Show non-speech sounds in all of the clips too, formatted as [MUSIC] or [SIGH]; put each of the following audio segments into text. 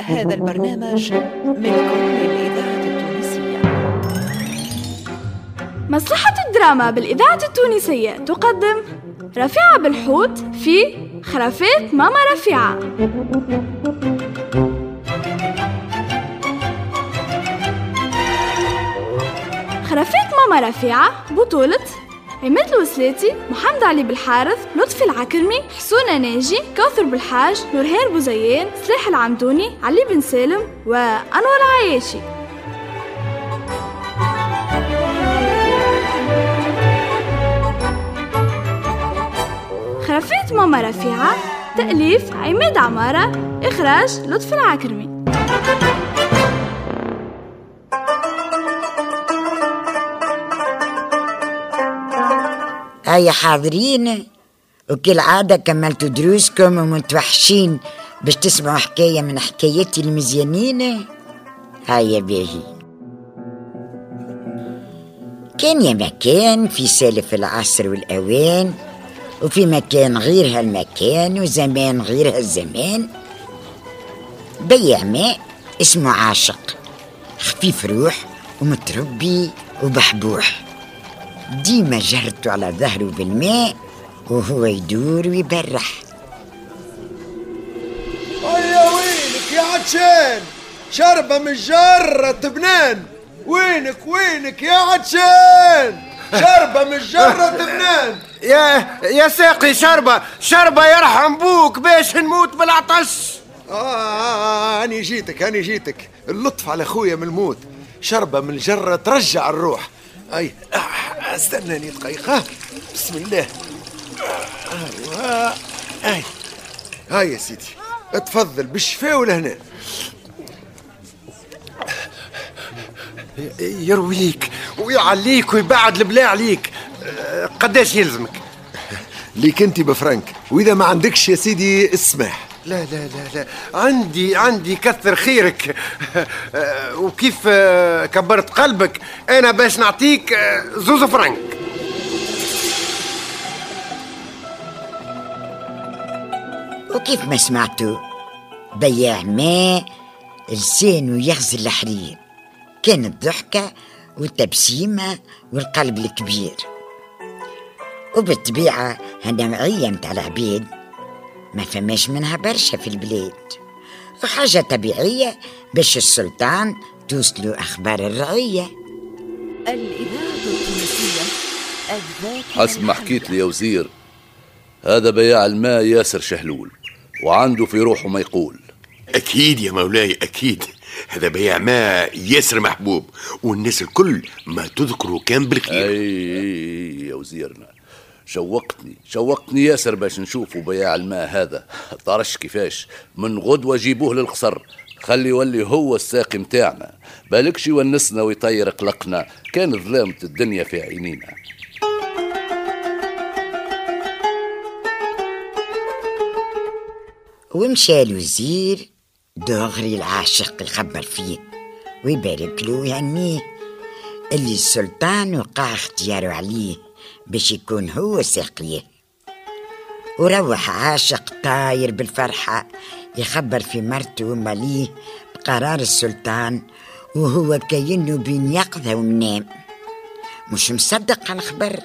هذا البرنامج ملك للإذاعة التونسية. مصلحة الدراما بالإذاعة التونسية تقدم رفيعة بالحوت في خرافات ماما رفيعة. خرافات ماما رفيعة بطولة عماد الوسلاتي محمد علي بالحارث لطفي العكرمي حسونة ناجي كوثر بالحاج نورهان بوزيان سلاح العمدوني علي بن سالم وأنور عياشي. خرافات ماما رفيعة تأليف عماد عمارة إخراج لطفي العكرمي. هيا حاضرين؟ وكالعادة كملتوا دروسكم ومتوحشين باش تسمعوا حكاية من حكاياتي المزيانين؟ هيا باهي كان يا مكان في سالف العصر والأوان وفي مكان غير هالمكان وزمان غير هالزمان. بيع ماء اسمه عاشق خفيف روح ومتربي وبحبوح. ديما جرته على ظهره بالماء وهو يدور ويبرح. هيا وينك يا عطشان شربة من جرة بنان. وينك وينك يا عطشان شربة من جرة بنان. يا يا ساقي شربة شربة يرحم بوك باش نموت بالعطش. آه, آه, آه أنا جيتك أنا جيتك. اللطف على خويا من الموت. شربة من الجرة ترجع الروح. آه استناني دقيقة بسم الله. أيوة. أي. هاي يا سيدي. اتفضل بالشفاء والهنا يرويك ويعليك ويبعد البلا عليك. قداش يلزمك؟ ليك أنت بفرنك. وإذا ما عندكش يا سيدي اسمح. لا لا لا لا. عندي عندي كثر خيرك. [LAUGHS] وكيف كبرت قلبك؟ أنا باش نعطيك زوز فرنك. وكيف ما سمعتوا بياع ماء لسانه يغزل الحرير. كانت ضحكة والتبسيمة والقلب الكبير. وبالطبيعة هالنوعية متاع العبيد ما فماش منها برشا في البلاد. وحاجة طبيعية باش السلطان توصلوا أخبار الرعية. الإذاعة التونسية حسب ما حكيت لي يا وزير هذا بياع الماء ياسر شهلول وعنده في روحه ما يقول أكيد يا مولاي أكيد. هذا بيع ماء ياسر محبوب والناس الكل ما تذكره كان بالخير أي يا وزيرنا. شوقتني شوقتني ياسر باش نشوفوا بياع الماء هذا. طرش كيفاش؟ من غدوة جيبوه للقصر خلي يولي هو الساقي متاعنا. بالكش يونسنا ويطير قلقنا. كان ظلامة الدنيا في عينينا. ومشى الوزير دغري العاشق يخبر فيه. ويبارك له ويهنيه اللي السلطان وقع اختياره عليه. باش يكون هو ساقيه وروح عاشق طاير بالفرحة يخبر في مرته وماليه بقرار السلطان وهو كأنه بين يقظة ومنام. مش مصدق الخبر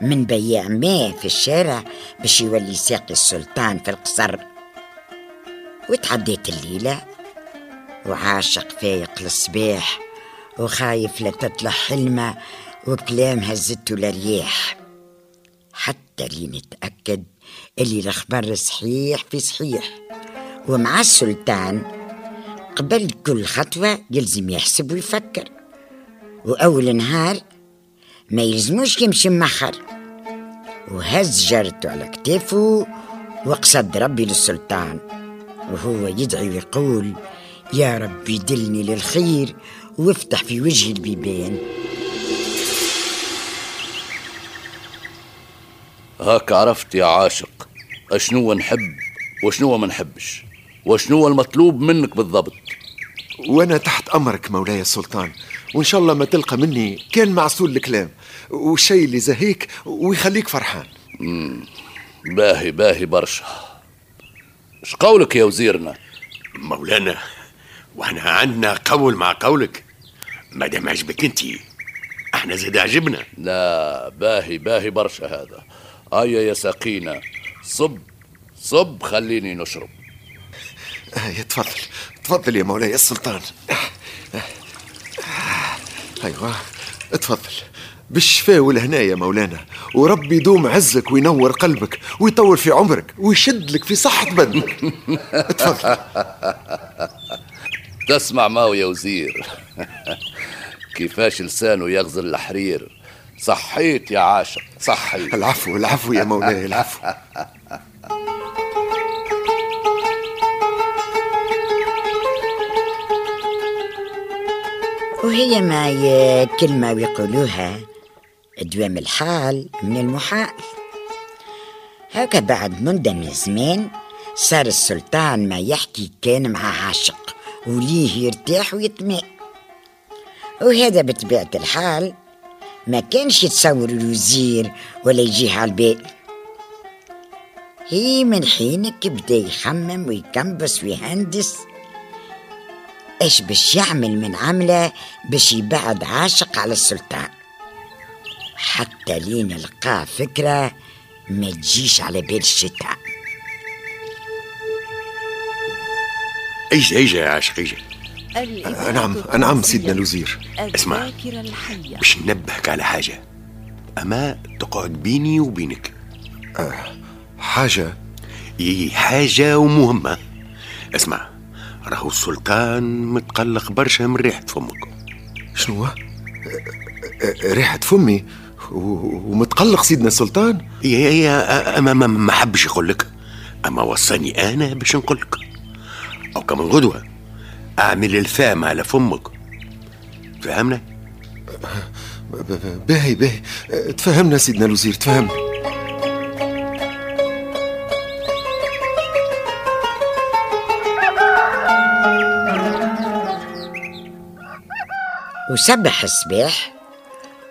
من بياع ماء في الشارع باش يولي ساقي السلطان في القصر. وتعديت الليلة وعاشق فايق للصباح وخايف لا تطلع حلمة وكلام هزته للرياح. حتى لين اتأكد اللي الأخبار صحيح في صحيح. ومع السلطان قبل كل خطوة يلزم يحسب ويفكر. وأول نهار ما يلزموش يمشي مخر. وهز جرته على كتافه وقصد ربي للسلطان. وهو يدعي ويقول يا رب يدلني للخير وافتح في وجهي البيبان. هاك عرفت يا عاشق. أشنو نحب وشنو ما نحبش؟ وشنو المطلوب منك بالضبط؟ وأنا تحت أمرك مولاي السلطان. وإن شاء الله ما تلقى مني كان معسول الكلام. والشيء اللي زهيك ويخليك فرحان. باهي باهي برشا. اش قولك يا وزيرنا؟ مولانا وإحنا عندنا قول مع قولك. ما دام عجبك انت أحنا زاد عجبنا. لا باهي باهي برشا هذا. هيا يا ساقينا صب صب خليني نشرب. آه تفضل تفضل يا مولاي السلطان أيوه تفضل. بالشفاء والهنا يا مولانا. وربي يدوم عزك وينور قلبك ويطول في عمرك ويشد لك في صحة بدنك. تفضل. تسمع ماو يا وزير. كيفاش لسانه يغزل الحرير؟ صحيت يا عاشق صحيت. [LAUGHS] العفو العفو يا مولاي العفو. وهي ما كلمة ويقولوها دوام الحال من المحال. هكا بعد مدة من الزمان صار السلطان ما يحكي كان مع عاشق وليه يرتاح ويطمئن. وهذا بطبيعة الحال ما كانش يتصور الوزير ولا يجيه على البال. هي من حينك بدا يخمم ويكنبس ويهندس. إيش باش يعمل من عملة باش يبعد عاشق على السلطان؟ حتى لين لقاه فكرة ما تجيش على بال الشتاء. ايجا ايجا يا عاشق ايجا الإذاعة نعم نعم سيدنا الوزير. اسمع. باش ننبهك على حاجة. أما تقعد بيني وبينك. حاجة. هي حاجة ومهمة. اسمع راهو السلطان متقلق برشا من ريحة فمك. شنو؟ هو؟ ريحة فمي؟ ومتقلق سيدنا السلطان؟ هي هي أما ما, ما حبش يقول لك أما وصاني أنا باش نقول لك أو كمان غدوة. أعمل الفام على فمك. فهمنا؟ باهي باهي تفهمنا سيدنا الوزير تفهمنا. وسبح الصباح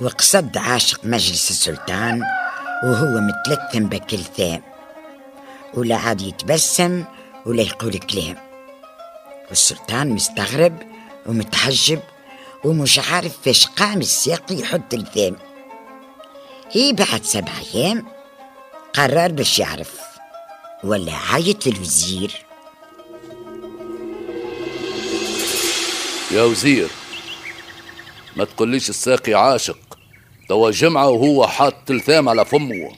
وقصد عاشق مجلس السلطان وهو متلثم بكلثام ولا عاد يتبسم ولا يقول كلام والسلطان مستغرب ومتحجب ومش عارف فاش قام الساقي يحط الثام هي بعد سبع أيام قرر باش يعرف ولا عيط للوزير يا وزير ما تقوليش الساقي عاشق. توا جمعة وهو حاط تلثام على فمه.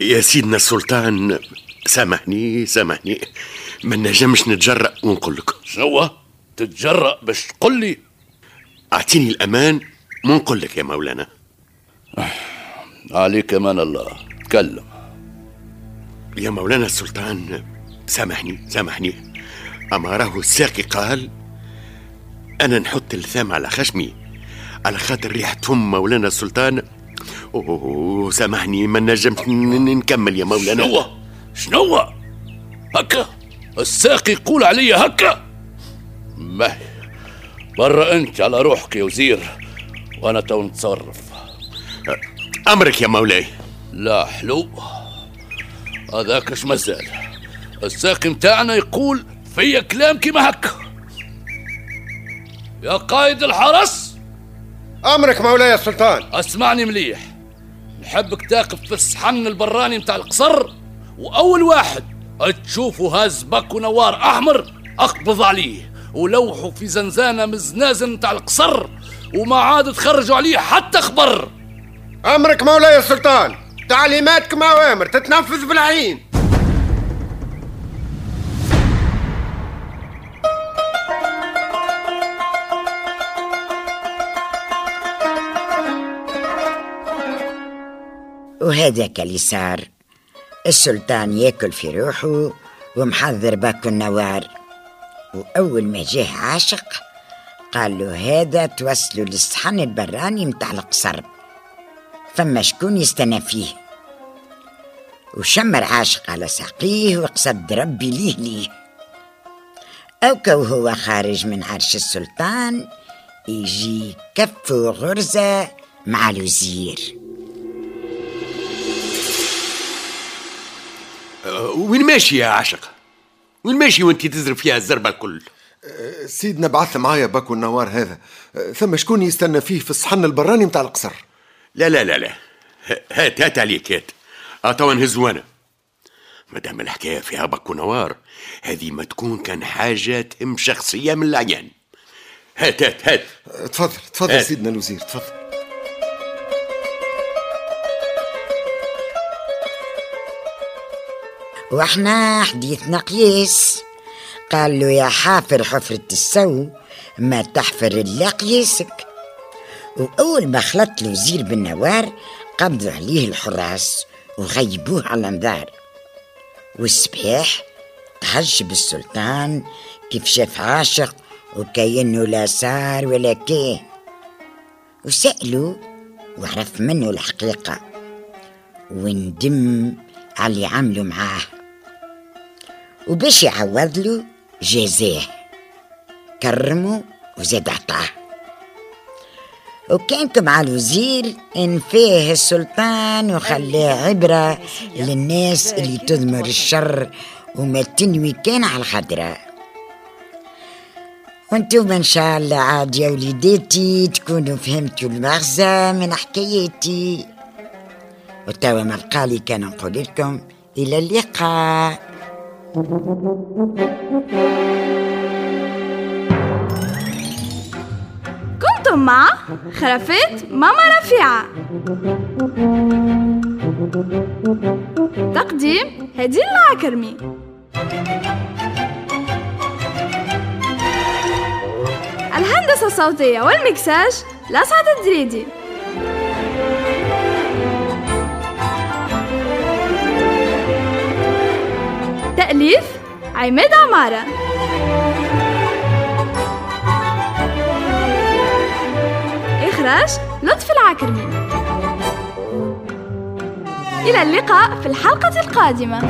يا سيدنا السلطان سامحني سامحني. ما نجمش نتجرأ ونقول لك. شنو؟ تتجرأ باش تقول لي؟ أعطيني الأمان ما نقول لك يا مولانا. عليك أمان الله. تكلم. يا مولانا السلطان سامحني سامحني. أما راهو الساقي قال أنا نحط اللثام على خشمي على خاطر ريحة فم مولانا السلطان. أوه سامحني ما نجمت ن- نكمل يا مولانا. شنو؟ شنو؟ هكا. الساقي يقول علي هكا. ما برا أنت على روحك يا وزير وأنا تو نتصرف. أمرك يا مولاي. لا حلو. هذاك اش مازال؟ الساقي متاعنا يقول فيا كلام كيما هكا. يا قائد الحرس. أمرك مولاي السلطان أسمعني مليح. نحبك تقف في الصحن البراني متاع القصر وأول واحد تشوفه هاز بك ونوار أحمر؟ اقبض عليه ولوحوا في زنزانة من الزنازن متاع القصر وما عاد تخرجوا عليه حتى خبر. أمرك مولاي السلطان تعليماتك أوامر تتنفذ بالعين. وهذاك اللي صار السلطان ياكل في روحه ومحضر باكو النوار. وأول ما جاه عاشق قال له هذا توصلوا للصحن البراني متاع القصر. فما شكون يستنى فيه. وشمر عاشق على ساقيه وقصد ربي ليه ليه. أو وهو خارج من عرش السلطان يجي كف وغرزة مع الوزير. أه، وين ماشي يا عاشق؟ وين ماشي وانت تزرب فيها الزربة الكل؟ سيدنا بعث معايا باكو النوار هذا. ثم شكون يستنى فيه في الصحن البراني متاع القصر؟ لا لا لا لا. هات هات عليك هات. اتوا نهزو أنا مادام الحكاية فيها بكو نوار هذه ما تكون كان حاجة تهم شخصية من العيان هات هات هات. تفضل تفضل هات. سيدنا الوزير تفضل. وإحنا حديثنا قياس. قال له يا حافر حفرة السو ما تحفر إلا قياسك. وأول ما خلط الوزير بالنوار قبضوا عليه الحراس وغيبوه على الأنذار. والصباح تحجب السلطان كيف شاف عاشق وكأنه لا صار ولا كان وسألوا وعرف منه الحقيقة. وندم على اللي عملوا معاه. وباش يعوض له جزاه كرمه وزاد عطاه وكانكم مع الوزير انفاه السلطان وخلاه عبرة للناس اللي تضمر الشر وما تنوي كان على الخضراء وأنتم إن شاء الله عاد يا وليداتي تكونوا فهمتوا المغزى من حكايتي وتوا ما بقالي كان نقول لكم إلى اللقاء. كنتم مع خرافات ماما رفيعة. تقديم هديل العكرمي. الهندسة الصوتية والمكساج لسعد الدريدي. تأليف عماد عمارة. إخراج لطفي العكرمي إلى اللقاء في الحلقة القادمة.